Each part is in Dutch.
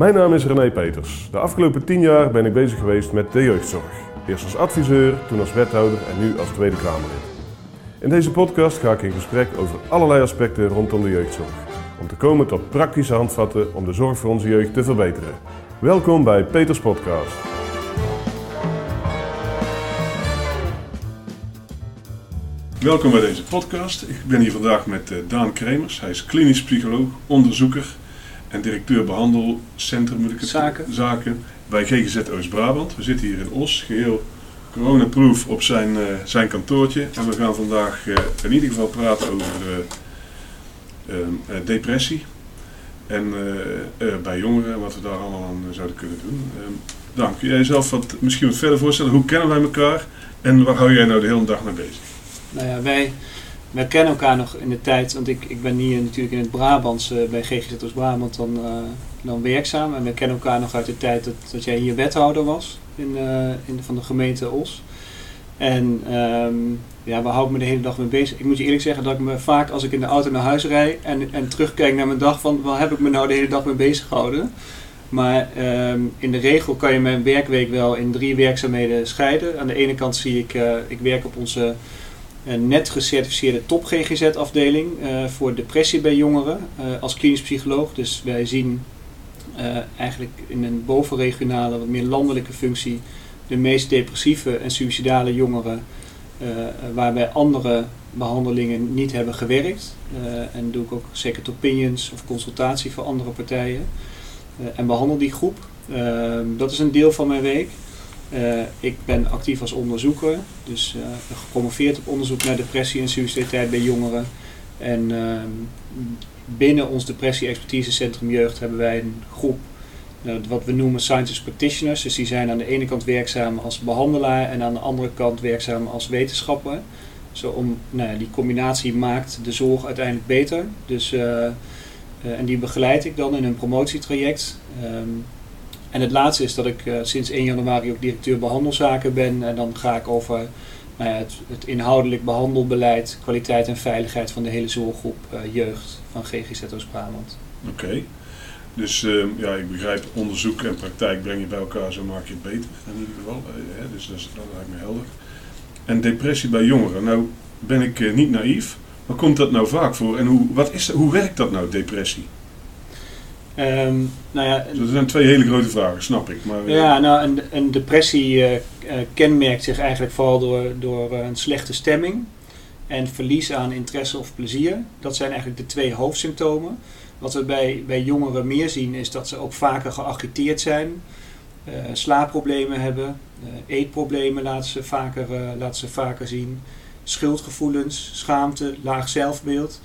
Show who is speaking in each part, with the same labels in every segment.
Speaker 1: Mijn naam is René Peters. De afgelopen tien jaar ben ik bezig geweest met de jeugdzorg. Eerst als adviseur, toen als wethouder en nu als Tweede Kamerlid. In deze podcast ga ik in gesprek over allerlei aspecten rondom de jeugdzorg. Om te komen tot praktische handvatten om de zorg voor onze jeugd te verbeteren. Welkom bij Peters Podcast. Welkom bij deze podcast. Ik ben hier vandaag met eh, Daan Kremers. Hij is klinisch psycholoog, onderzoeker en directeur behandelcentrum moet ik het
Speaker 2: Zaken.
Speaker 1: zaken bij GGZ Oost-Brabant. We zitten hier in Os, geheel coronaproof op zijn, eh, zijn kantoortje. En we gaan vandaag eh, in ieder geval praten over eh, ehm, eh, depressie. En bij jongeren en wat we daar allemaal aan zouden kunnen doen. Ehm Daan, kun jij jezelf wat, misschien wat verder voorstellen? Hoe kennen wij elkaar en waar hou jij nou de hele dag mee bezig?
Speaker 2: Nou ja, wij, wij kennen elkaar nog in de tijd, want ik, ik ben hier natuurlijk in het Brabants eh, bij GGZ Oost-Brabant dan, eh, dan werkzaam. En we kennen elkaar nog uit de tijd dat, dat jij hier wethouder was in, eh, in van de gemeente Os. En ehm, ja, waar hou ik me de hele dag mee bezig? Ik moet je eerlijk zeggen dat ik me vaak als ik in de auto naar huis rijd en, en terugkijk naar mijn dag van waar heb ik me nou de hele dag mee bezig gehouden? Maar ehm, in de regel kan je mijn werkweek wel in drie werkzaamheden scheiden. Aan de ene kant zie ik, ik werk op onze eh, net gecertificeerde top GGZ afdeling eh, voor depressie bij jongeren eh, als klinisch psycholoog. Dus wij zien eh, eigenlijk in een bovenregionale, wat meer landelijke functie de meest depressieve en suïcidale jongeren eh, waar bij andere behandelingen niet hebben gewerkt. En doe ik ook second opinions of consultatie voor andere partijen. En behandel die groep. Ehm, dat is een deel van mijn week. Eh, ik ben actief als onderzoeker, dus eh, gepromoveerd op onderzoek naar depressie en suicidaliteit bij jongeren. En ehm, binnen ons depressie-expertisecentrum jeugd hebben wij een groep, nou, wat we noemen scientist practitioners. Dus die zijn aan de ene kant werkzaam als behandelaar en aan de andere kant werkzaam als wetenschapper. Zo om, nou die combinatie maakt de zorg uiteindelijk beter. Dus, eh, en die begeleid ik dan in een promotietraject. Ehm, en het laatste is dat ik eh, sinds 1 januari ook directeur behandelzaken ben. En dan ga ik over nou het, inhoudelijk behandelbeleid, kwaliteit en veiligheid van de hele zorggroep eh, jeugd van GGZ Oost-Brabant.
Speaker 1: Oké. Dus ehm, ja, ik begrijp onderzoek en praktijk breng je bij elkaar, zo maak je het beter in ieder geval. Eh, dus dat, lijkt me helder. En depressie bij jongeren. Nou ben ik niet naïef, maar komt dat nou vaak voor? En hoe, wat is, hoe werkt dat nou, depressie?
Speaker 2: Ehm, nou ja,
Speaker 1: Dus dat zijn twee hele grote vragen, snap ik. Maar, eh,
Speaker 2: Ja, nou, een, een depressie eh, eh, kenmerkt zich eigenlijk vooral door, door eh, een slechte stemming en verlies aan interesse of plezier. Dat zijn eigenlijk de twee hoofdsymptomen. Wat we bij, bij jongeren meer zien is dat ze ook vaker geagiteerd zijn, eh, slaapproblemen hebben, eh, eetproblemen laten ze, vaker, eh, laten ze vaker zien, schuldgevoelens, schaamte, laag zelfbeeld.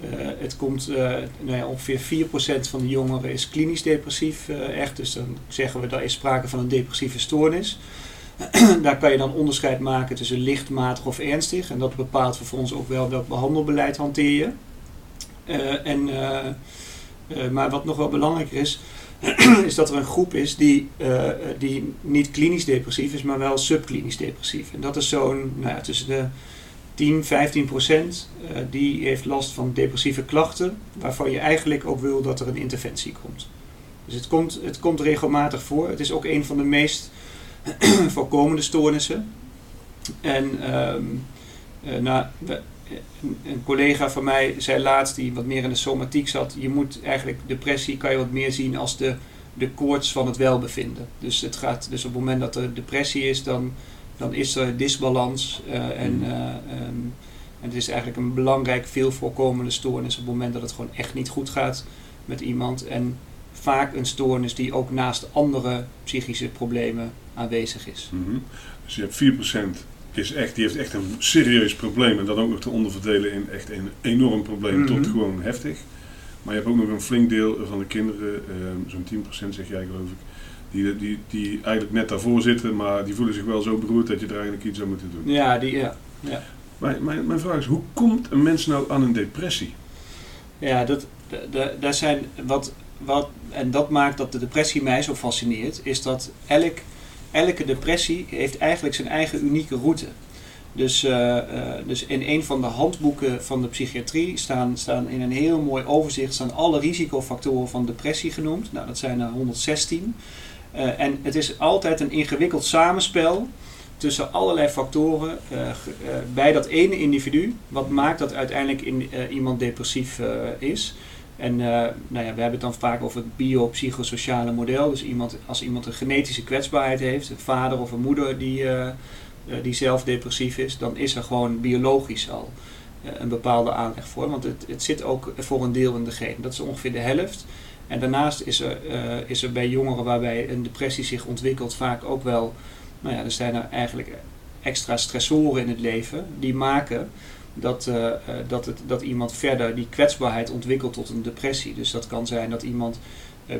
Speaker 2: Eh, het komt, eh, nou ja, ongeveer 4% van de jongeren is klinisch depressief eh, echt. Dus dan zeggen we dat is sprake van een depressieve stoornis. Daar kan je dan onderscheid maken tussen licht, matig of ernstig. En dat bepaalt voor ons ook wel welk behandelbeleid hanteer je. En, maar wat nog wel belangrijker is, is dat er een groep is die, die niet klinisch depressief is, maar wel subklinisch depressief. En dat is zo'n nou ja, tussen de 10, 15 procent. eh, die heeft last van depressieve klachten, waarvan je eigenlijk ook wil dat er een interventie komt. Dus het komt, het komt regelmatig voor. Het is ook een van de meest voorkomende stoornissen. En ehm, eh, nou, een collega van mij zei laatst, die wat meer in de somatiek zat, je moet eigenlijk depressie kan je wat meer zien als de, de koorts van het welbevinden. Dus, het gaat, dus op het moment dat er depressie is, dan, dan is er disbalans. eh, en, ehm, en het is eigenlijk een belangrijk, veel voorkomende stoornis op het moment dat het gewoon echt niet goed gaat met iemand. En vaak een stoornis die ook naast andere psychische problemen aanwezig is.
Speaker 1: Mhm. Dus je hebt 4% is echt, die heeft echt een serieus probleem. En dat ook nog te onderverdelen in echt een enorm probleem tot
Speaker 2: Mhm.
Speaker 1: gewoon heftig. Maar je hebt ook nog een flink deel van de kinderen, ehm, zo'n 10% zeg jij geloof ik, die, die, die eigenlijk net daarvoor zitten, maar die voelen zich wel zo beroerd dat je er eigenlijk iets aan moet doen.
Speaker 2: Ja, die, ja.
Speaker 1: Mijn, mijn, mijn vraag is, hoe komt een mens nou aan een depressie?
Speaker 2: Ja, dat, da- da- daar zijn wat, wat, en dat maakt dat de depressie mij zo fascineert, is dat elk, elke depressie heeft eigenlijk zijn eigen unieke route. Dus, eh, eh, dus in een van de handboeken van de psychiatrie staan, staan in een heel mooi overzicht staan alle risicofactoren van depressie genoemd. Nou, dat zijn er 116. Eh, en het is altijd een ingewikkeld samenspel tussen allerlei factoren bij dat ene individu. Wat maakt dat uiteindelijk in, iemand depressief is. En nou ja, we hebben het dan vaak over het biopsychosociale model. Dus iemand, als iemand een genetische kwetsbaarheid heeft, een vader of een moeder die eh, die zelf depressief is, dan is er gewoon biologisch al eh, een bepaalde aanleg voor. Want het, het zit ook voor een deel in de genen. Dat is ongeveer de helft. En daarnaast is er, uh, is er bij jongeren waarbij een depressie zich ontwikkelt vaak ook wel, nou ja, er zijn er eigenlijk extra stressoren in het leven die maken dat, uh, dat, het, dat iemand verder die kwetsbaarheid ontwikkelt tot een depressie. Dus dat kan zijn dat iemand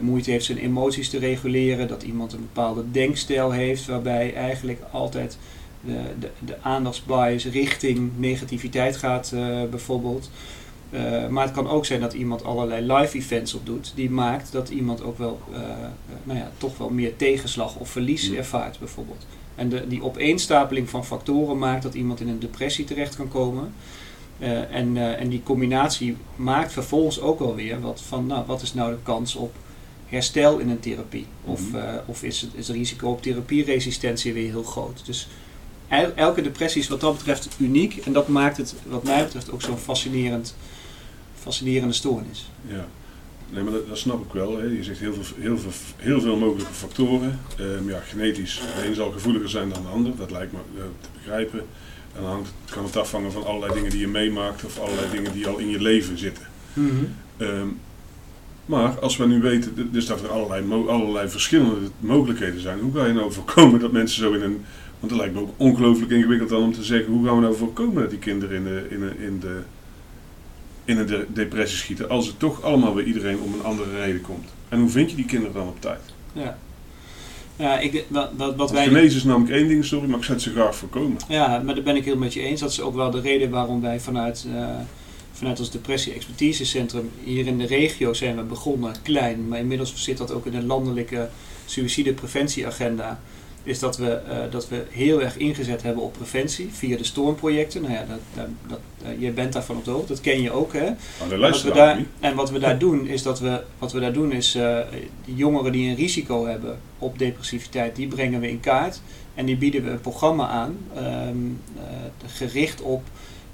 Speaker 2: moeite heeft zijn emoties te reguleren, dat iemand een bepaalde denkstijl heeft waarbij eigenlijk altijd de, de, de aandachtsbias richting negativiteit gaat, bijvoorbeeld. Uh, maar het kan ook zijn dat iemand allerlei live events opdoet, die maakt dat iemand ook wel, uh, nou ja, toch wel meer tegenslag of verlies ervaart, bijvoorbeeld. En de, die opeenstapeling van factoren maakt dat iemand in een depressie terecht kan komen. en, en die combinatie maakt vervolgens ook wel weer wat van, nou, wat is nou de kans op herstel in een therapie? Of, mhm. of is, het, is het risico op therapieresistentie weer heel groot? Dus elke depressie is wat dat betreft uniek. En dat maakt het, wat mij betreft, ook zo'n fascinerend, fascinerende stoornis.
Speaker 1: Ja, nee, maar dat, dat snap ik wel. Hè. Je zegt heel veel, heel veel, heel veel mogelijke factoren. Um, ja, genetisch, de een zal gevoeliger zijn dan de ander. Dat lijkt me uh, te begrijpen. En dan hangt, kan het afhangen van allerlei dingen die je meemaakt of allerlei dingen die al in je leven zitten. Mm -hmm. maar als we nu weten dus dat er allerlei, allerlei verschillende mogelijkheden zijn, hoe ga je nou voorkomen dat mensen zo in een want het lijkt me ook ongelooflijk ingewikkeld dan om te zeggen hoe gaan we nou voorkomen dat die kinderen in, de, in, de, in, de, in een depressie schieten. Als het toch allemaal weer iedereen om een andere reden komt. En hoe vind je die kinderen dan op tijd?
Speaker 2: Ja. Ja, ik, wat, wat, wat
Speaker 1: wij... Genezen is namelijk één ding, sorry, maar ik zou ze graag voorkomen.
Speaker 2: Ja, maar daar ben ik heel met je eens. Dat is ook wel de reden waarom wij vanuit, uh, vanuit ons depressie-expertisecentrum hier in de regio zijn we begonnen, klein. Maar inmiddels zit dat ook in een landelijke suïcidepreventieagenda is dat we, uh, dat we heel erg ingezet hebben op preventie via de stormprojecten. Nou ja, dat, dat, dat uh, jij bent daarvan op de hoogte, dat ken je ook. Hè?
Speaker 1: Oh, wat
Speaker 2: we daar, en wat we daar doen is dat we, wat we daar doen is uh, die jongeren die een risico hebben op depressiviteit, die brengen we in kaart. En die bieden we een programma aan, um, gericht op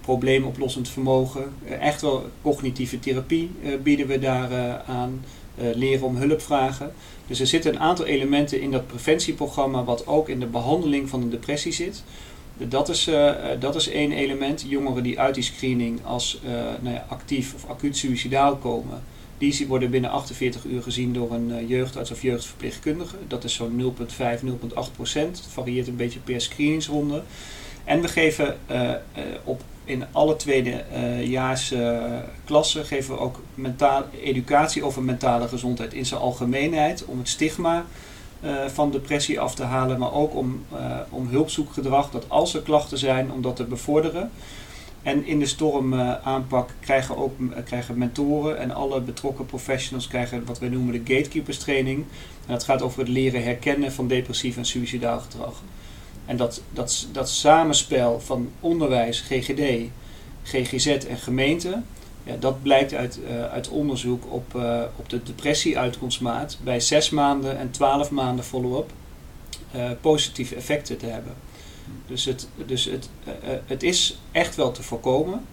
Speaker 2: probleemoplossend vermogen. echt wel cognitieve therapie bieden we daar aan. leren om hulp vragen. Dus er zitten een aantal elementen in dat preventieprogramma wat ook in de behandeling van een depressie zit. Dat is, uh, dat is één element. Jongeren die uit die screening als uh, nou ja, actief of acuut suicidaal komen, die worden binnen 48 uur gezien door een jeugdarts of jeugdverpleegkundige. Dat is zo'n 0,5, 0,8 procent. Het varieert een beetje per screeningsronde. En we geven op in alle tweedejaarsklassen uh, geven we ook mentaal, educatie over mentale gezondheid in zijn algemeenheid. Om het stigma uh, van depressie af te halen, maar ook om, om hulpzoekgedrag, dat als er klachten zijn, om dat te bevorderen. En in de stormaanpak krijgen ook krijgen mentoren en alle betrokken professionals krijgen wat wij noemen de gatekeepers training. Dat gaat over het leren herkennen van depressief en suicidaal gedrag. En dat, dat, dat samenspel van onderwijs, GGD, GGZ en gemeente, ja, dat blijkt uit, uh, uit onderzoek op, uh, op de depressie-uitkomstmaat bij 6 maanden en 12 maanden follow-up uh, positieve effecten te hebben. Dus, het, dus het, het is echt wel te voorkomen.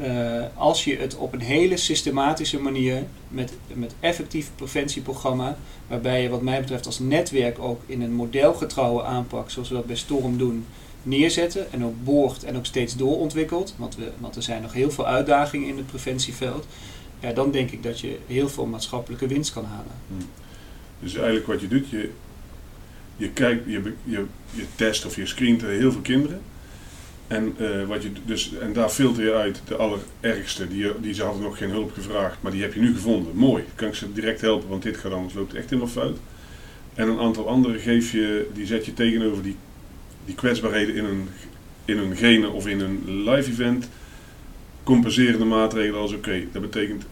Speaker 2: Uh, als je het op een hele systematische manier met, met effectief preventieprogramma, waarbij je wat mij betreft als netwerk ook in een modelgetrouwe aanpak, zoals we dat bij Storm doen, neerzetten en ook boort en ook steeds doorontwikkelt, want, we, want er zijn nog heel veel uitdagingen in het preventieveld, ja, dan denk ik dat je heel veel maatschappelijke winst kan halen. Hmm.
Speaker 1: Dus eigenlijk wat je doet, je, je, kijkt, je, je, je test of je screent heel veel kinderen. En, uh, wat je, dus, en daar filter je uit de allerergste. Die, die ze hadden nog geen hulp gevraagd, maar die heb je nu gevonden. Mooi, kan ik ze direct helpen, want dit gaat anders loopt echt helemaal fout. En een aantal andere geef je, die zet je tegenover die, die kwetsbaarheden in een, in een gene of in een live event. Compenserende maatregelen als oké, dat betekent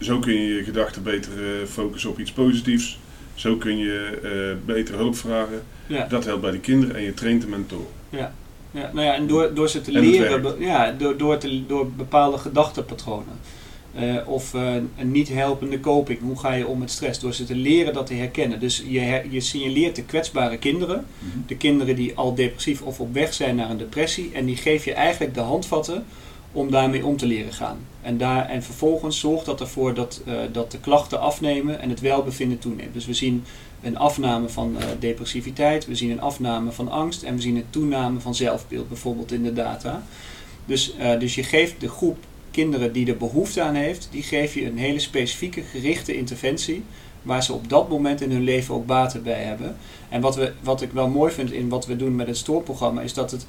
Speaker 1: zo kun je je gedachten beter uh, focussen op iets positiefs. Zo kun je uh, beter hulp vragen. Ja. Dat helpt bij de kinderen en je traint de mentor.
Speaker 2: Ja. Ja, nou ja, en door, door ze te
Speaker 1: En
Speaker 2: leren, be- ja, door, door, te, door bepaalde gedachtenpatronen. Eh, of eh, een niet helpende coping, hoe ga je om met stress? Door ze te leren dat te herkennen. Dus je, her- je signaleert de kwetsbare kinderen, de kinderen die al depressief of op weg zijn naar een depressie, en die geef je eigenlijk de handvatten om daarmee om te leren gaan. En, daar, en vervolgens zorgt dat ervoor dat, eh, dat de klachten afnemen en het welbevinden toeneemt. Dus we zien een afname van eh, depressiviteit, we zien een afname van angst en we zien een toename van zelfbeeld, bijvoorbeeld in de data. Dus, eh, dus je geeft de groep kinderen die er behoefte aan heeft, die geef je een hele specifieke gerichte interventie waar ze op dat moment in hun leven ook baten bij hebben. En wat, we, wat ik wel mooi vind in wat we doen met het stoorprogramma is dat het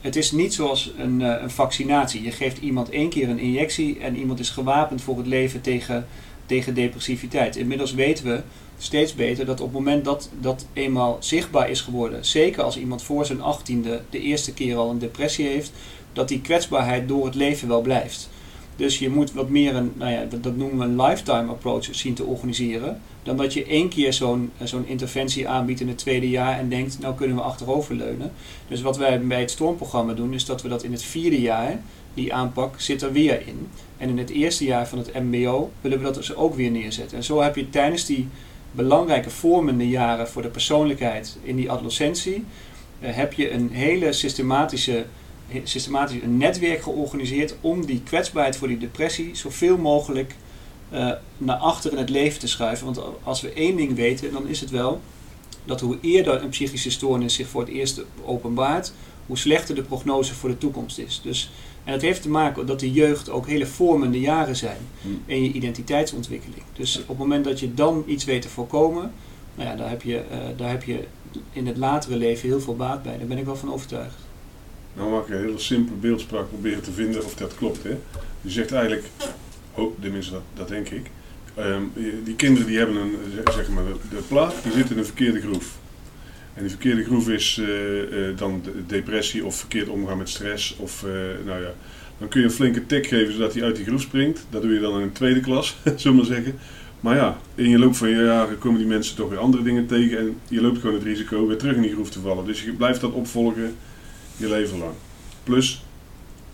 Speaker 2: het is niet zoals een, eh, een vaccinatie. Je geeft iemand één keer een injectie en iemand is gewapend voor het leven tegen, tegen depressiviteit. Inmiddels weten we steeds beter dat op het moment dat dat eenmaal zichtbaar is geworden, zeker als iemand voor zijn achttiende de eerste keer al een depressie heeft, dat die kwetsbaarheid door het leven wel blijft. Dus je moet wat meer een, nou ja, dat noemen we een lifetime approach zien te organiseren. Dan dat je één keer zo'n eh, zo'n interventie aanbiedt in het tweede jaar en denkt, nou kunnen we achteroverleunen. Dus wat wij bij het stormprogramma doen, is dat we dat in het vierde jaar, die aanpak, zit er weer in. En in het eerste jaar van het MBO willen we dat dus ook weer neerzetten. En zo heb je tijdens die belangrijke vormende jaren voor de persoonlijkheid in die adolescentie, eh, heb je een hele systematische, he- systematisch een netwerk georganiseerd om die kwetsbaarheid voor die depressie zoveel mogelijk eh, naar achter in het leven te schuiven. Want als we één ding weten, dan is het wel dat hoe eerder een psychische stoornis zich voor het eerst openbaart, hoe slechter de prognose voor de toekomst is. Dus, en dat heeft te maken dat de jeugd ook hele vormende jaren zijn
Speaker 1: Hmm.
Speaker 2: in je identiteitsontwikkeling. Dus op het moment dat je dan iets weet te voorkomen, nou ja, daar, heb je, eh, daar heb je in het latere leven heel veel baat bij. Daar ben ik wel van overtuigd.
Speaker 1: Nou mag ik een hele simpele beeldspraak proberen te vinden of dat klopt. Hè? Je zegt eigenlijk, oh, tenminste dat, dat denk ik. Ehm, die- kinderen die hebben een, zeg- zeg maar, de, de plaat, die zit in een verkeerde groef. En die verkeerde groef is eh, eh, dan de- depressie of verkeerd omgaan met stress. Of, eh, nou ja, dan kun je een flinke tik geven zodat hij uit die groef springt. Dat doe je dan in een tweede klas, zullen we maar zeggen. Maar ja, in je loop van je jaren komen die mensen toch weer andere dingen tegen. En je loopt gewoon het risico weer terug in die groef te vallen. Dus je blijft dat opvolgen je leven lang. Plus,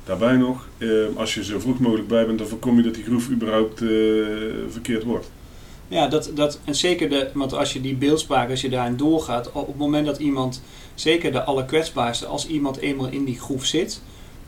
Speaker 1: daarbij nog, eh, als je zo vroeg mogelijk bij bent, dan voorkom je dat die groef überhaupt eh, verkeerd wordt.
Speaker 2: Ja, dat, dat, en zeker de, want als je die beeldspraak, als je daarin doorgaat, op het moment dat iemand, zeker de allerkwetsbaarste, als iemand eenmaal in die groef zit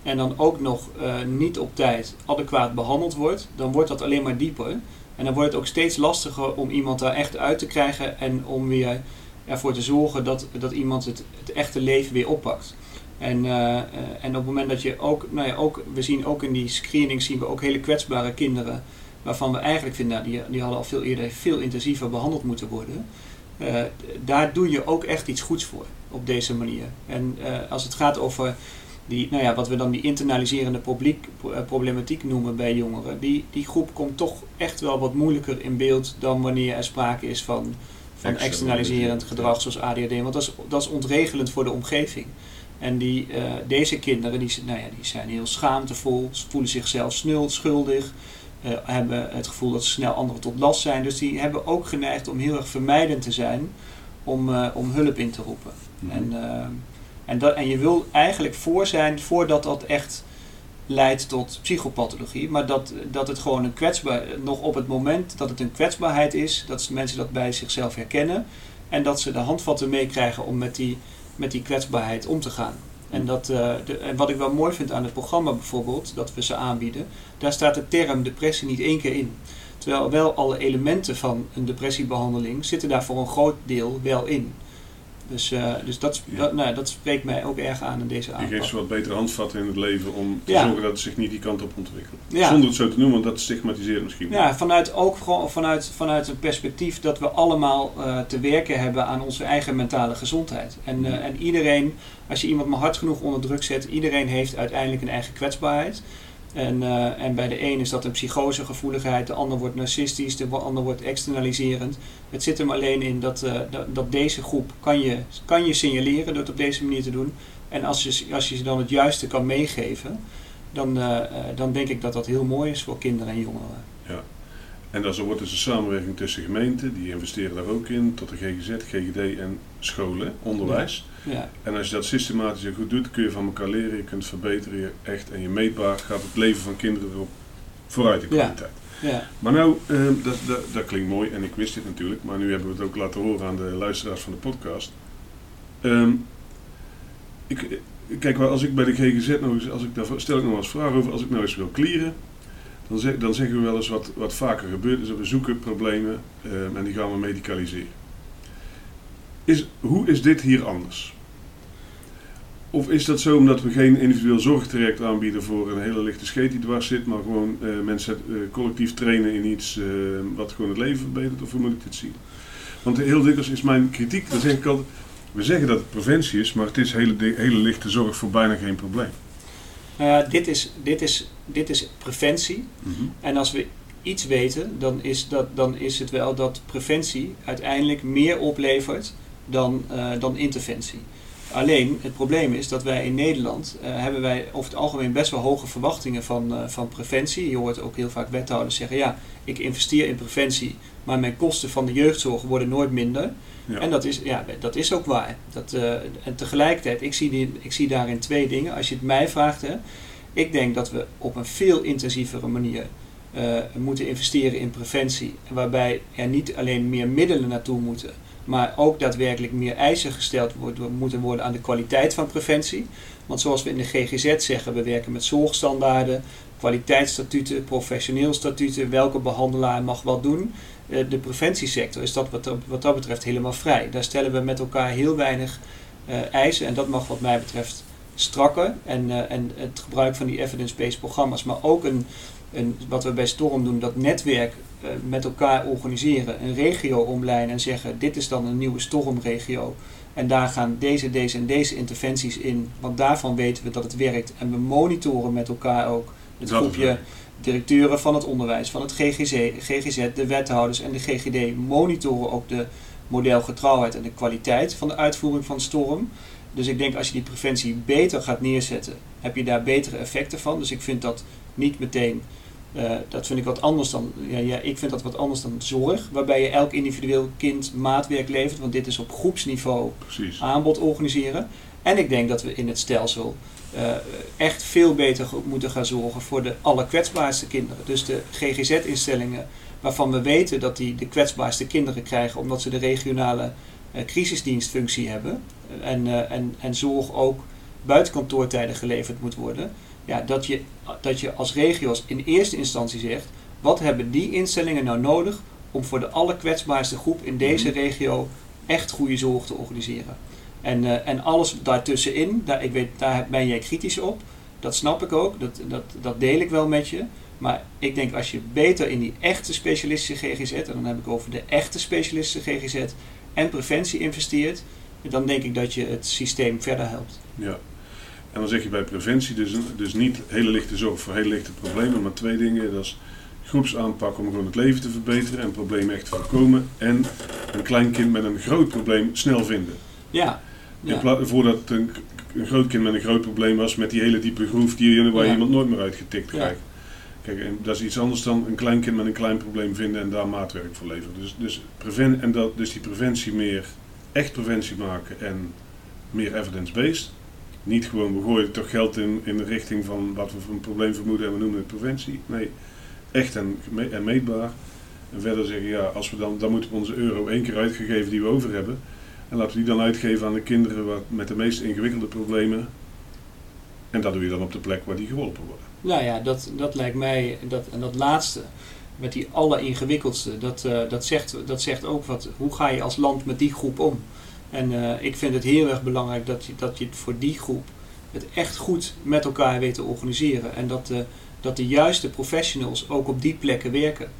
Speaker 2: en dan ook nog eh, niet op tijd adequaat behandeld wordt, dan wordt dat alleen maar dieper. En dan wordt het ook steeds lastiger om iemand daar echt uit te krijgen en om weer ervoor te zorgen dat, dat iemand het, het echte leven weer oppakt. En, eh, eh, en op het moment dat je ook, nou ja, ook, we zien ook in die screening zien we ook hele kwetsbare kinderen waarvan we eigenlijk vinden, nou, die, die hadden al veel eerder veel intensiever behandeld moeten worden. Eh, daar doe je ook echt iets goeds voor op deze manier. En als het gaat over die, nou ja, wat we dan die internaliserende publiek, problematiek noemen bij jongeren, die, die groep komt toch echt wel wat moeilijker in beeld dan wanneer er sprake is van, van externaliserend gedrag zoals ADHD. Want dat is, dat is ontregelend voor de omgeving. En die, eh, deze kinderen die, nou ja, die zijn heel schaamtevol, ze voelen zichzelf snul, schuldig, eh, hebben het gevoel dat ze snel anderen tot last zijn. Dus die hebben ook geneigd om heel erg vermijdend te zijn om, eh, om hulp in te roepen.
Speaker 1: Mhm.
Speaker 2: En, en, dat, en je wil eigenlijk voor zijn voordat dat echt leidt tot psychopathologie, maar dat, dat het gewoon een kwetsbaar, nog op het moment dat het een kwetsbaarheid is, dat mensen dat bij zichzelf herkennen en dat ze de handvatten meekrijgen om met die, met die kwetsbaarheid om te gaan. En, dat, eh, de, en wat ik wel mooi vind aan het programma bijvoorbeeld, dat we ze aanbieden, daar staat de term depressie niet één keer in. Terwijl wel alle elementen van een depressiebehandeling zitten daar voor een groot deel wel in. Dus, eh, dus dat,
Speaker 1: Ja.
Speaker 2: dat, nou, dat spreekt mij ook erg aan in deze
Speaker 1: Je
Speaker 2: aanpak.
Speaker 1: geeft ze wat betere handvatten in het leven om te
Speaker 2: Ja.
Speaker 1: zorgen dat het zich niet die kant op ontwikkelt.
Speaker 2: Ja.
Speaker 1: Zonder het zo te noemen, want dat stigmatiseert misschien.
Speaker 2: Ja, vanuit, ook gewoon vanuit, vanuit een perspectief dat we allemaal eh, te werken hebben aan onze eigen mentale gezondheid. En, eh, en iedereen, als je iemand maar hard genoeg onder druk zet, iedereen heeft uiteindelijk een eigen kwetsbaarheid. En, eh, en bij de een is dat een psychosegevoeligheid, de ander wordt narcistisch, de ander wordt externaliserend. Het zit hem alleen in dat, eh, dat, dat deze groep kan je, kan je signaleren door het op deze manier te doen. En als je, als je ze dan het juiste kan meegeven, dan, eh, dan denk ik dat dat heel mooi is voor kinderen en jongeren.
Speaker 1: En dan wordt dus een samenwerking tussen gemeenten, die investeren daar ook in, tot de GGZ, GGD en scholen, onderwijs.
Speaker 2: Ja.
Speaker 1: En als je dat systematisch en goed doet, kun je van elkaar leren, je kunt verbeteren, je echt en je meetbaar gaat het leven van kinderen erop vooruit in kwaliteit.
Speaker 2: Ja.
Speaker 1: Maar nou, ehm, dat, dat, dat klinkt mooi en ik wist dit natuurlijk, maar nu hebben we het ook laten horen aan de luisteraars van de podcast. Ehm, ik, kijk, wel, als ik bij de GGZ nog eens, als ik daar stel ik nog eens vragen over, als ik nou eens wil clearen, dan, zeg, dan zeggen we wel eens wat, wat vaker gebeurt, is dat we zoeken problemen ehm, en die gaan we medicaliseren. Is, hoe is dit hier anders? Of is dat zo omdat we geen individueel zorgtraject aanbieden voor een hele lichte scheet die dwars zit, maar gewoon eh, mensen eh, collectief trainen in iets eh, wat gewoon het leven verbetert? Of hoe moet ik dit zien? Want heel dikwijls is mijn kritiek, dan zeg ik altijd, we zeggen dat het preventie is, maar het is hele, hele lichte zorg voor bijna geen probleem.
Speaker 2: Nou ja, dit is, dit, is, dit is preventie. En als we iets weten, dan is, dat, dan is het wel dat preventie uiteindelijk meer oplevert dan, eh, dan interventie. Alleen, het probleem is dat wij in Nederland eh, hebben wij over het algemeen best wel hoge verwachtingen van, eh, van preventie. Je hoort ook heel vaak wethouders zeggen, ja, ik investeer in preventie, maar mijn kosten van de jeugdzorg worden nooit minder.
Speaker 1: Ja.
Speaker 2: En dat is, ja, dat is ook waar. Dat, eh, en tegelijkertijd, ik zie, die, ik zie daarin twee dingen. Als je het mij vraagt, hè, ik denk dat we op een veel intensievere manier moeten investeren in preventie. Waarbij er niet alleen meer middelen naartoe moeten, maar ook daadwerkelijk meer eisen gesteld worden, moeten worden aan de kwaliteit van preventie. Want zoals we in de GGZ zeggen, we werken met zorgstandaarden, kwaliteitsstatuten, professioneel statuten, welke behandelaar mag wat doen. Eh, de preventiesector is dat wat, wat dat betreft helemaal vrij. Daar stellen we met elkaar heel weinig eh, eisen en dat mag wat mij betreft strakker. En, eh, en het gebruik van die evidence-based programma's, maar ook een, een, wat we bij Storm doen, dat netwerk eh, met elkaar organiseren, een regio omlijnen en zeggen dit is dan een nieuwe stormregio. En daar gaan deze, deze en deze interventies in, want daarvan weten we dat het werkt. En we monitoren met elkaar ook het
Speaker 1: Dat
Speaker 2: groepje directeuren van het onderwijs, van het GGZ, GGZ, de wethouders en de GGD monitoren ook de modelgetrouwheid en de kwaliteit van de uitvoering van storm. Dus ik denk als je die preventie beter gaat neerzetten, heb je daar betere effecten van. Dus ik vind dat niet meteen, eh, dat vind ik wat anders dan, ja, ja, ik vind dat wat anders dan zorg, waarbij je elk individueel kind maatwerk levert, want dit is op groepsniveau
Speaker 1: Precies.
Speaker 2: aanbod organiseren. En ik denk dat we in het stelsel eh, echt veel beter moeten gaan zorgen voor de allerkwetsbaarste kinderen. Dus de GGZ-instellingen waarvan we weten dat die de kwetsbaarste kinderen krijgen omdat ze de regionale eh, crisisdienstfunctie hebben. En, en, en zorg ook buiten kantoortijden geleverd moet worden. Ja, dat, je, dat je als regio's in eerste instantie zegt, wat hebben die instellingen nou nodig om voor de allerkwetsbaarste groep in deze
Speaker 1: Mhm.
Speaker 2: regio echt goede zorg te organiseren. En, eh, en alles daartussenin, daar, ik weet, daar ben jij kritisch op. Dat snap ik ook, dat, dat, dat deel ik wel met je. Maar ik denk als je beter in die echte specialistische GGZ, en dan heb ik over de echte specialistische GGZ, en preventie investeert, dan denk ik dat je het systeem verder helpt.
Speaker 1: Ja. En dan zeg je bij preventie dus, dus niet hele lichte zorg voor hele lichte problemen, maar twee dingen. Dat is groepsaanpak om gewoon het leven te verbeteren en problemen echt te voorkomen. En een klein kind met een groot probleem snel vinden.
Speaker 2: Ja,
Speaker 1: voordat een, een groot kind met een groot probleem was met die hele diepe groef die, waar je
Speaker 2: Ja.
Speaker 1: iemand nooit meer uitgetikt
Speaker 2: Ja.
Speaker 1: krijgt. Kijk, en dat is iets anders dan een klein kind met een klein probleem vinden en daar maatwerk voor leveren. Dus, dus, preven, en dat, dus die preventie meer, echt preventie maken en meer evidence-based. Niet gewoon, we gooien toch geld in, in de richting van wat we voor een probleem vermoeden en we noemen het preventie. Nee, echt en, en meetbaar. En verder zeggen, ja, als we dan, dan moeten we onze euro één keer uitgegeven die we over hebben. En laten we die dan uitgeven aan de kinderen wat, met de meest ingewikkelde problemen. En dat doe je dan op de plek waar die geholpen worden.
Speaker 2: Nou ja, dat, dat lijkt mij, dat, en dat laatste, met die alleringewikkeldste, dat, eh, dat, zegt, dat zegt ook wat, hoe ga je als land met die groep om? En eh, ik vind het heel erg belangrijk dat je, dat je het voor die groep het echt goed met elkaar weet te organiseren. En dat de, dat de juiste professionals ook op die plekken werken.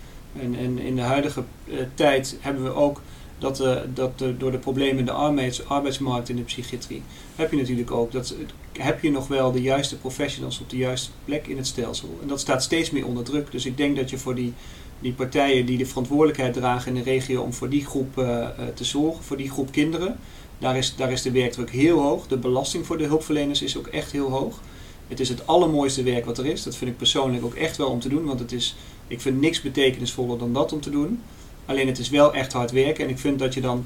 Speaker 2: En, en in de huidige eh, tijd hebben we ook dat, eh, dat eh, door de problemen in de arbeids, arbeidsmarkt in de psychiatrie, heb je natuurlijk ook dat heb je nog wel de juiste professionals op de juiste plek in het stelsel. En dat staat steeds meer onder druk. Dus ik denk dat je voor die, die partijen die de verantwoordelijkheid dragen in de regio om voor die groep eh, te zorgen, voor die groep kinderen, daar is, daar is de werkdruk heel hoog. De belasting voor de hulpverleners is ook echt heel hoog. Het is het allermooiste werk wat er is. Dat vind ik persoonlijk ook echt wel om te doen, want het is Ik vind niks betekenisvoller dan dat om te doen. Alleen het is wel echt hard werken. En ik vind dat je dan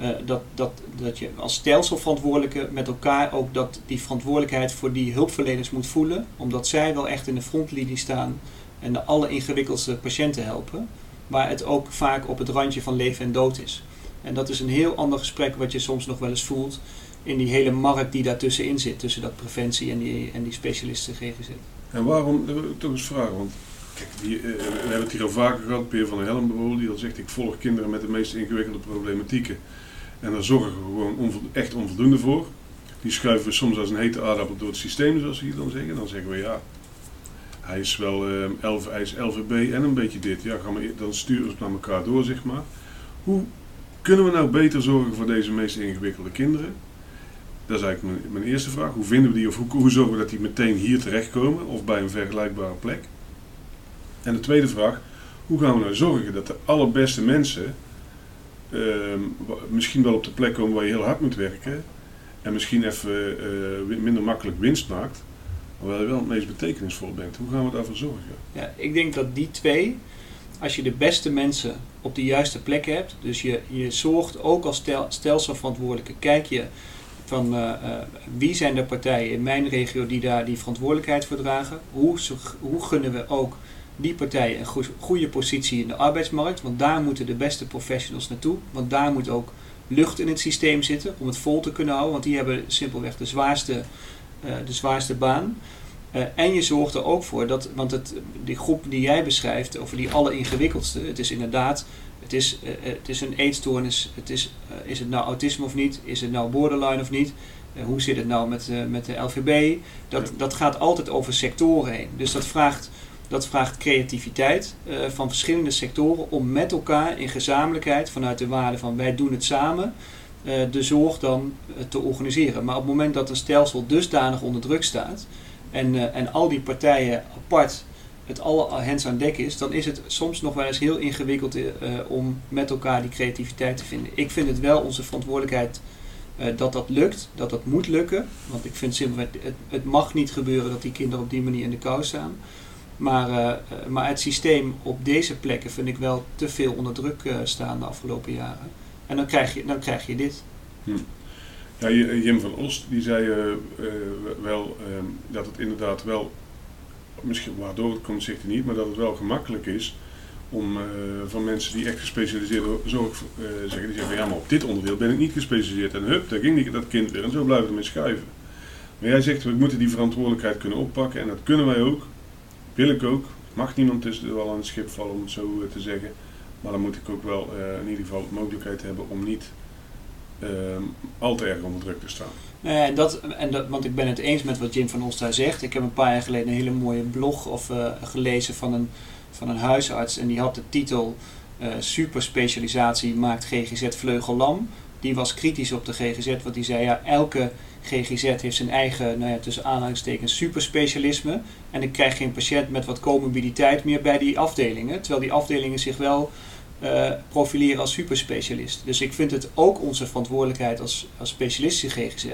Speaker 2: uh, dat, dat, dat je als stelselverantwoordelijke met elkaar ook dat die verantwoordelijkheid voor die hulpverleners moet voelen. Omdat zij wel echt in de frontlinie staan en de alleringewikkeldste patiënten helpen. Waar het ook vaak op het randje van leven en dood is. En dat is een heel ander gesprek wat je soms nog wel eens voelt in die hele markt die daartussenin zit. Tussen dat preventie en die, en die specialisten GGZ.
Speaker 1: En waarom, dat wil ik toch eens vragen, want kijk, uh, we hebben het hier al vaker gehad, Peer van der bijvoorbeeld, die al zegt ik volg kinderen met de meest ingewikkelde problematieken. En daar zorgen we gewoon echt onvoldoende voor. Die schuiven we soms als een hete aardappel door het systeem, zoals we hier dan zeggen. Dan zeggen we ja, hij is wel uh, 11, hij is LVB en een beetje dit. Ja, we, dan sturen we het naar elkaar door, zeg maar. Hoe kunnen we nou beter zorgen voor deze meest ingewikkelde kinderen? Dat is eigenlijk mijn, mijn eerste vraag. Hoe vinden we die of hoe, hoe zorgen we dat die meteen hier terechtkomen of bij een vergelijkbare plek? En de tweede vraag, hoe gaan we nou zorgen dat de allerbeste mensen uh, misschien wel op de plek komen waar je heel hard moet werken en misschien even uh, minder makkelijk winst maakt, maar waar je wel het meest betekenisvol bent. Hoe gaan we daarvoor zorgen?
Speaker 2: Ja, ik denk dat die twee, als je de beste mensen op de juiste plek hebt, dus je, je zorgt ook als stel, stelselverantwoordelijke, kijk je van uh, uh, wie zijn de partijen in mijn regio die daar die verantwoordelijkheid voor dragen, hoe, hoe gunnen we ook die partijen een goede positie in de arbeidsmarkt. Want daar moeten de beste professionals naartoe. Want daar moet ook lucht in het systeem zitten om het vol te kunnen houden. Want die hebben simpelweg de zwaarste, uh, de zwaarste baan. Uh, en je zorgt er ook voor dat, want het, die groep die jij beschrijft, over die alleringewikkeldste, het is inderdaad, het is, uh, het is een eetstoornis, het is, is het nou autisme of niet, is het nou borderline of niet, hoe zit het nou met, met de LVB, dat, dat gaat altijd over sectoren heen. Dus dat vraagt dat vraagt creativiteit uh, van verschillende sectoren om met elkaar in gezamenlijkheid vanuit de waarde van wij doen het samen uh, de zorg dan uh, te organiseren. Maar op het moment dat een stelsel dusdanig onder druk staat en, en al die partijen apart het alle hens aan dek is, dan is het soms nog wel eens heel ingewikkeld om met elkaar die creativiteit te vinden. Ik vind het wel onze verantwoordelijkheid dat dat lukt, dat dat moet lukken. Want ik vind simpelweg, het, het mag niet gebeuren dat die kinderen op die manier in de kou staan. Maar, uh, maar het systeem op deze plekken vind ik wel te veel onder druk uh, staan de afgelopen jaren. En dan krijg je, dan krijg je dit.
Speaker 1: Hm. Ja, Jim van Oost die zei wel ehm, dat het inderdaad wel, misschien waardoor het komt zegt hij niet, maar dat het wel gemakkelijk is om van mensen die echt gespecialiseerde zorg zeggen, die zeggen ja maar op dit onderdeel ben ik niet gespecialiseerd en hup, daar ging die, dat kind weer en zo blijven we ermee schuiven. Maar jij zegt we moeten die verantwoordelijkheid kunnen oppakken en dat kunnen wij ook wil ik ook. Mag niemand tussen wel aan het schip vallen, om het zo eh, te zeggen. Maar dan moet ik ook wel uh, in ieder geval de mogelijkheid hebben om niet uh, al te erg onder druk te staan.
Speaker 2: Uh, dat, en dat, want ik ben het eens met wat Jim van daar zegt. Ik heb een paar jaar geleden een hele mooie blog of, uh, gelezen van een, van een huisarts. En die had de titel Superspecialisatie maakt GGZ vleugellam. Die was kritisch op de GGZ, want die zei ja, elke GGZ heeft zijn eigen, nou ja, tussen aanhalingstekens, superspecialisme. En ik krijg geen patiënt met wat comorbiditeit meer bij die afdelingen. Terwijl die afdelingen zich wel uh, profileren als superspecialist. Dus ik vind het ook onze verantwoordelijkheid als, als specialistische GGZ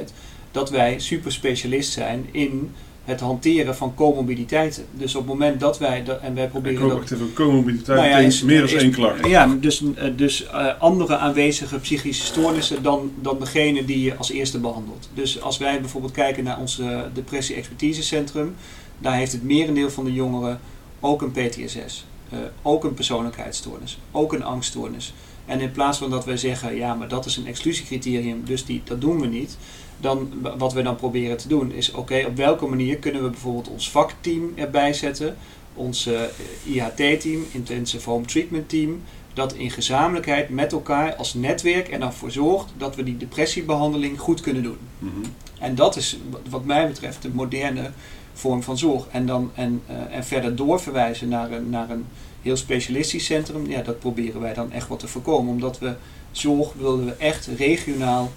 Speaker 2: dat wij superspecialist zijn in het hanteren van comorbiditeiten. Dus op het moment dat wij, dat, en wij proberen...
Speaker 1: Comorbiditeit nou ja, is, meer dan één klacht.
Speaker 2: Ja, dus, eh, dus uh, andere aanwezige psychische stoornissen dan, dan degene die je als eerste behandelt. Dus als wij bijvoorbeeld kijken naar ons uh, depressie-expertisecentrum, daar heeft het merendeel van de jongeren ook een PTSS. Uh, ook een persoonlijkheidsstoornis, ook een angststoornis. En in plaats van dat wij zeggen, ja, maar dat is een exclusiecriterium, dus die, dat doen we niet. Dan, wat we dan proberen te doen is, oké, op welke manier kunnen we bijvoorbeeld ons vakteam erbij zetten, ons uh, IHT-team, Intensive Home Treatment Team, dat in gezamenlijkheid met elkaar als netwerk er dan voor zorgt dat we die depressiebehandeling goed kunnen doen. Mm -hmm. En dat is wat mij betreft de moderne vorm van zorg. En, dan, en, uh, en verder doorverwijzen naar een, naar een heel specialistisch centrum, ja, dat proberen wij dan echt wat te voorkomen. Omdat we zorg wilden we echt regionaal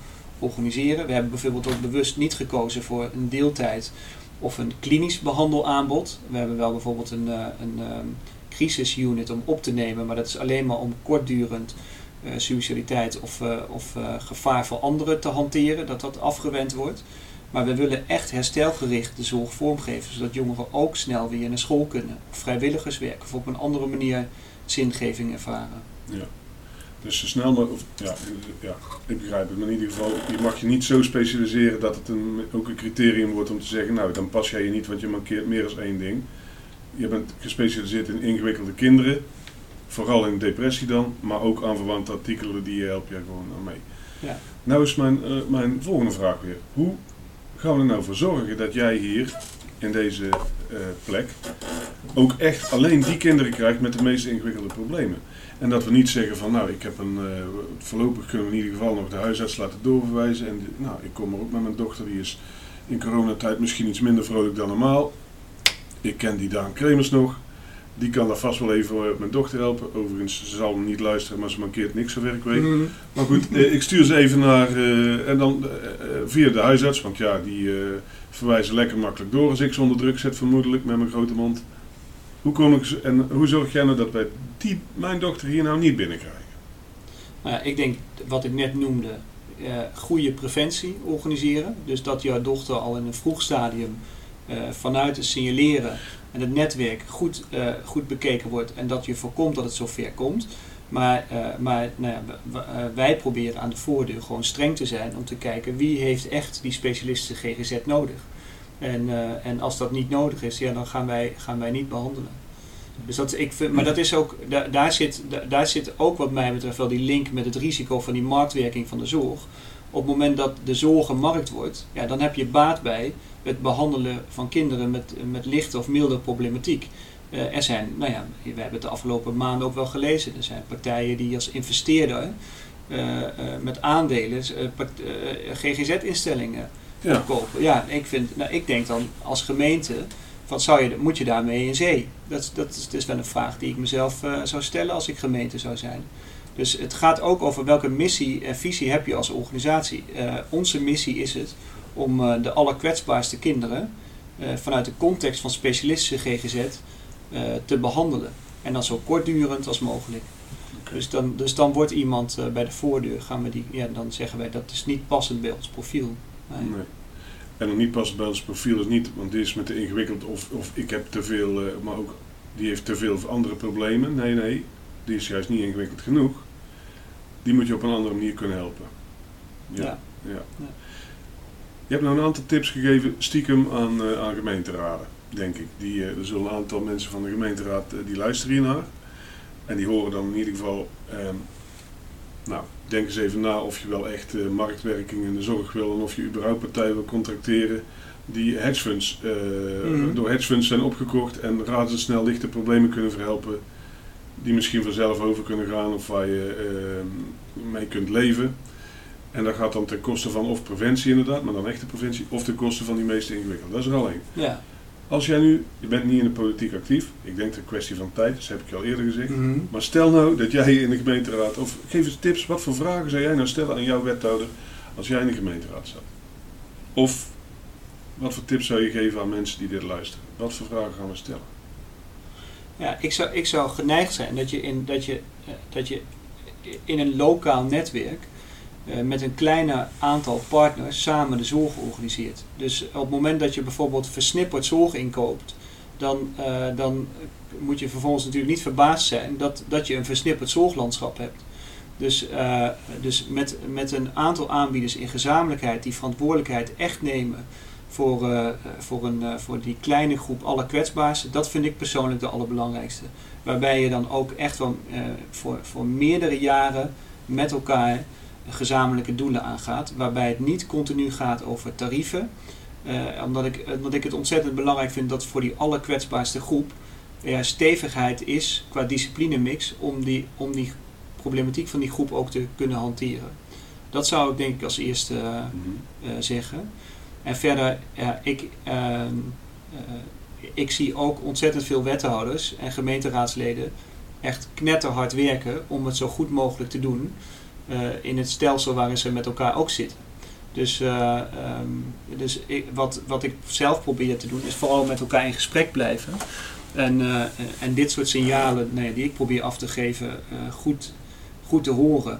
Speaker 2: organiseren. We hebben bijvoorbeeld ook bewust niet gekozen voor een deeltijd of een klinisch behandelaanbod. We hebben wel bijvoorbeeld een, uh, een um, crisisunit om op te nemen, maar dat is alleen maar om kortdurend uh, of, uh, of gevaar voor anderen te hanteren, dat dat afgewend wordt. Maar we willen echt herstelgericht de zorg vormgeven, zodat jongeren ook snel weer naar school kunnen. Of vrijwilligerswerk of op een andere manier zingeving ervaren.
Speaker 1: Ja. Dus zo snel mogelijk, of, ja, ja, ik begrijp het, maar in ieder geval, je mag je niet zo specialiseren dat het een, ook een criterium wordt om te zeggen, nou dan pas jij je niet, want je markeert meer dan één ding. Je bent gespecialiseerd in ingewikkelde kinderen, vooral in depressie dan, maar ook aan verwante artikelen die help je gewoon aan mee.
Speaker 2: Ja.
Speaker 1: Nou is mijn, eh, mijn volgende vraag weer. Hoe gaan we er nou voor zorgen dat jij hier in deze eh, plek ook echt alleen die kinderen krijgt met de meest ingewikkelde problemen? En dat we niet zeggen van nou, ik heb een, eh, voorlopig kunnen we in ieder geval nog de huisarts laten doorverwijzen. En die- nou, ik kom er ook met mijn dochter, die is in coronatijd misschien iets minder vrolijk dan normaal. Ik ken die Daan Kremers nog. Die kan daar vast wel even eh, mijn dochter helpen. Overigens, ze zal niet luisteren, maar ze mankeert niks van werkweek.
Speaker 2: Mhm.
Speaker 1: Maar goed, eh, ik stuur ze even naar, en dan via de huisarts, want ja, die verwijzen lekker makkelijk door als ik ze onder druk zet, vermoedelijk, met mijn grote mond. Hoe, kom ik, en hoe zorg jij nou dat wij die, mijn dochter hier nou niet binnenkrijgen?
Speaker 2: Nou ik denk wat ik net noemde, eh, goede preventie organiseren. Dus dat jouw dochter al in een vroeg stadium eh, vanuit het signaleren en het netwerk goed, eh, goed bekeken wordt en dat je voorkomt dat het zover komt. Maar, maar nou ja, wij proberen aan de voordeur gewoon streng te zijn om te kijken wie heeft echt die specialistische GGZ nodig. En, eh, en als dat niet nodig is, ja, dan gaan wij, gaan wij niet behandelen. Dus dat, ik vind, maar dat is ook, daar, zit, daar, zit ook wat mij betreft wel die link met het risico van die marktwerking van de zorg. Op het moment dat de zorg een markt wordt, ja, dan heb je baat bij het behandelen van kinderen met, met lichte of milde problematiek. Eh, er zijn, nou ja, we hebben het de afgelopen maanden ook wel gelezen. Er zijn partijen die als investeerder eh, met aandelen GGZ-instellingen
Speaker 1: Ja.
Speaker 2: Ja, ik, vind, nou, ik denk dan als gemeente, wat zou je, moet je daarmee in zee? Dat, dat, is, dat is wel een vraag die ik mezelf eh, zou stellen als ik gemeente zou zijn. Dus het gaat ook over welke missie en visie heb je als organisatie. Eh, onze missie is het om eh, de allerkwetsbaarste kinderen vanuit de context van specialistische GGZ te behandelen. En dan zo kortdurend als mogelijk. Dus, dan, dus dan wordt iemand bij de voordeur, gaan we die, ja, dan zeggen wij dat is niet passend bij ons profiel. Nee.
Speaker 1: nee. En dan niet pas bij ons profiel is niet, want die is met de ingewikkeld of, of ik heb te veel, eh, maar ook die heeft te veel andere problemen. Nee, nee, die is juist niet ingewikkeld genoeg. Die moet je op een andere manier kunnen helpen. Ja.
Speaker 2: Ja.
Speaker 1: ja.
Speaker 2: Ja.
Speaker 1: Je hebt nou een aantal tips gegeven, stiekem aan, eh, aan gemeenteraden, denk ik. Die, eh, er zullen een aantal mensen van de gemeenteraad die luisteren hiernaar. En die horen dan in ieder geval, ehm, nou, denk eens even na of je wel echt eh, marktwerking in de zorg wil en of je überhaupt partijen wil contracteren die hedgefunds, eh,
Speaker 2: Mhm.
Speaker 1: door hedgefunds zijn opgekocht en razendsnel lichte problemen kunnen verhelpen. Die misschien vanzelf over kunnen gaan of waar je ehm, mee kunt leven. En dat gaat dan ten koste van of preventie inderdaad, maar dan echte preventie, of ten koste van die meest ingewikkelde. Dat is er al één.
Speaker 2: Ja.
Speaker 1: Als jij nu, je bent niet in de politiek actief, ik denk dat het een kwestie van tijd, dat heb ik je al eerder gezegd.
Speaker 2: Mhm.
Speaker 1: Maar stel nou dat jij in de gemeenteraad, of geef eens tips, wat voor vragen zou jij nou stellen aan jouw wethouder als jij in de gemeenteraad zat? Of wat voor tips zou je geven aan mensen die dit luisteren? Wat voor vragen gaan we stellen?
Speaker 2: Ja, ik zou, ik zou geneigd zijn dat je in, dat je, eh, dat je in een lokaal netwerk met een kleiner aantal partners samen de zorg organiseert. Dus op het moment dat je bijvoorbeeld versnipperd zorg inkoopt, dan, eh, dan moet je vervolgens natuurlijk niet verbaasd zijn dat, dat je een versnipperd zorglandschap hebt. Dus, eh, dus met, met een aantal aanbieders in gezamenlijkheid die verantwoordelijkheid echt nemen voor, eh, voor, een, eh, voor die kleine groep allerkwetsbaarste, dat vind ik persoonlijk de allerbelangrijkste. Waarbij je dan ook echt wel eh, voor, voor meerdere jaren met elkaar gezamenlijke doelen aangaat. Waarbij het niet continu gaat over tarieven. Eh, omdat, ik, omdat ik het ontzettend belangrijk vind dat voor die allerkwetsbaarste groep ja, stevigheid is qua disciplinemix om die, om die problematiek van die groep ook te kunnen hanteren. Dat zou ik denk ik als eerste eh, eh, zeggen. En verder, ja, ik, ehm, eh, ik zie ook ontzettend veel wethouders en gemeenteraadsleden echt knetterhard werken om het zo goed mogelijk te doen in het stelsel waarin ze met elkaar ook zitten. Dus, eh, ehm, dus ik, wat, wat ik zelf probeer te doen is vooral met elkaar in gesprek blijven. En, eh, en dit soort signalen die ik probeer af te geven, eh, goed, goed te horen.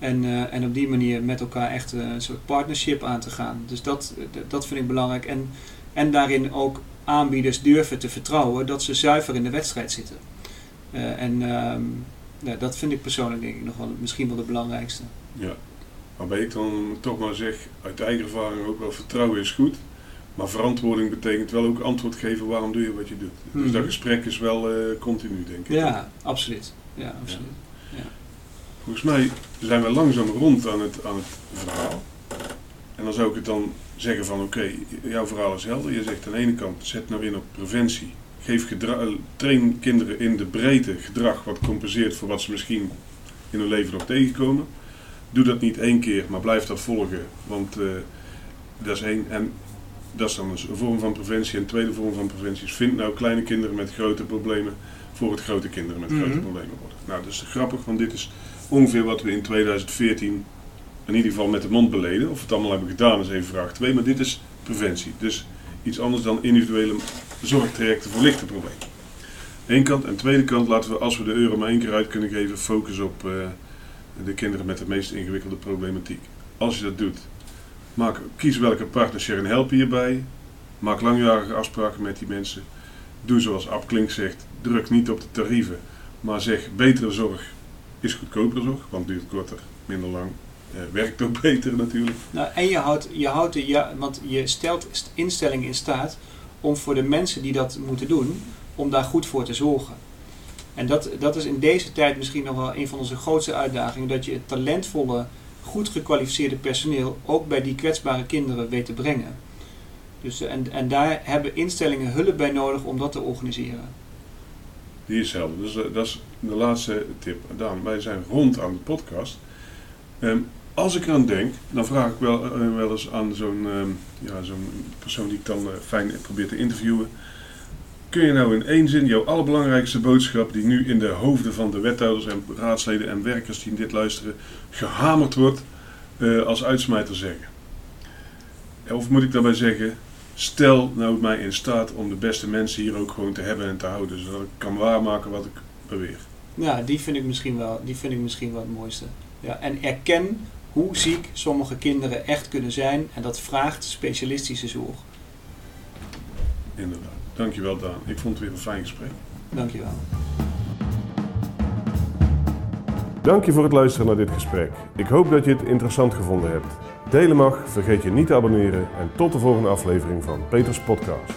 Speaker 2: En, eh, en op die manier met elkaar echt eh, een soort partnership aan te gaan. Dus dat, eh, dat vind ik belangrijk. En, en daarin ook aanbieders durven te vertrouwen dat ze zuiver in de wedstrijd zitten. Eh, en ehm, ja, dat vind ik persoonlijk denk ik nog wel misschien wel het belangrijkste.
Speaker 1: Ja. Waarbij ik dan toch maar zeg, uit eigen ervaring ook wel, vertrouwen is goed. Maar verantwoording betekent wel ook antwoord geven waarom doe je wat je doet. Dus
Speaker 2: Mhm.
Speaker 1: dat gesprek is wel eh, continu, denk ik.
Speaker 2: Ja, absoluut. Ja, absoluut.
Speaker 1: Volgens mij zijn we langzaam rond aan het, aan het verhaal. En dan zou ik het dan zeggen van oké, jouw verhaal is helder. Je zegt aan de ene kant, zet nou in op preventie. Geef gedra- eh, train kinderen in de breedte gedrag wat compenseert voor wat ze misschien in hun leven nog tegenkomen. Doe dat niet één keer, maar blijf dat volgen. Want eh, dat is één. En dat is dan dus een vorm van preventie. En een tweede vorm van preventie is vind nou kleine kinderen met grote problemen voor het grote kinderen met grote
Speaker 2: Mhm.
Speaker 1: problemen worden. Nou, dat is grappig, want dit is ongeveer wat we in 2014 in ieder geval met de mond beleden. Of we het allemaal hebben gedaan is even vraag 2. Maar dit is preventie. Dus iets anders dan individuele zorgtrajecten voor lichte problemen. Eén kant. En tweede kant laten we, als we de euro maar één keer uit kunnen geven, focus op eh, de kinderen met de meest ingewikkelde problematiek. Als je dat doet, maak, kies welke partners je en help je hierbij. Maak langjarige afspraken met die mensen. Doe zoals Ab Klink zegt, druk niet op de tarieven. Maar zeg, betere zorg is goedkopere zorg, want duurt korter, minder lang. Eh, werkt ook beter natuurlijk.
Speaker 2: Nou, en je houdt, je houdt de, ja, want je stelt st- instellingen in staat om voor de mensen die dat moeten doen, om daar goed voor te zorgen. En dat, dat is in deze tijd misschien nog wel een van onze grootste uitdagingen, dat je het talentvolle, goed gekwalificeerde personeel ook bij die kwetsbare kinderen weet te brengen. Dus, eh, en, en daar hebben instellingen hulp bij nodig om dat te organiseren.
Speaker 1: Die is helder. Dus eh, dat is de laatste tip. Daan, wij zijn rond aan de podcast. Ehm, als ik eraan denk, dan vraag ik wel, eh, wel eens aan zo'n ehm, ja, zo'n persoon die ik dan eh, fijn probeer te interviewen. Kun je nou in één zin jouw allerbelangrijkste boodschap, die nu in de hoofden van de wethouders en raadsleden en werkers die dit luisteren, gehamerd wordt, eh, als uitsmijter zeggen? Of moet ik daarbij zeggen, stel nou mij in staat om de beste mensen hier ook gewoon te hebben en te houden, zodat ik kan waarmaken wat ik beweer.
Speaker 2: Ja, die vind ik misschien wel, die vind ik misschien wel het mooiste. Ja, en erken hoe ziek sommige kinderen echt kunnen zijn en dat vraagt specialistische zorg.
Speaker 1: Inderdaad. Dankjewel Daan. Ik vond het weer een fijn gesprek.
Speaker 2: Dankjewel.
Speaker 1: Dank je voor het luisteren naar dit gesprek. Ik hoop dat je het interessant gevonden hebt. Delen mag, vergeet je niet te abonneren en tot de volgende aflevering van Peters Podcast.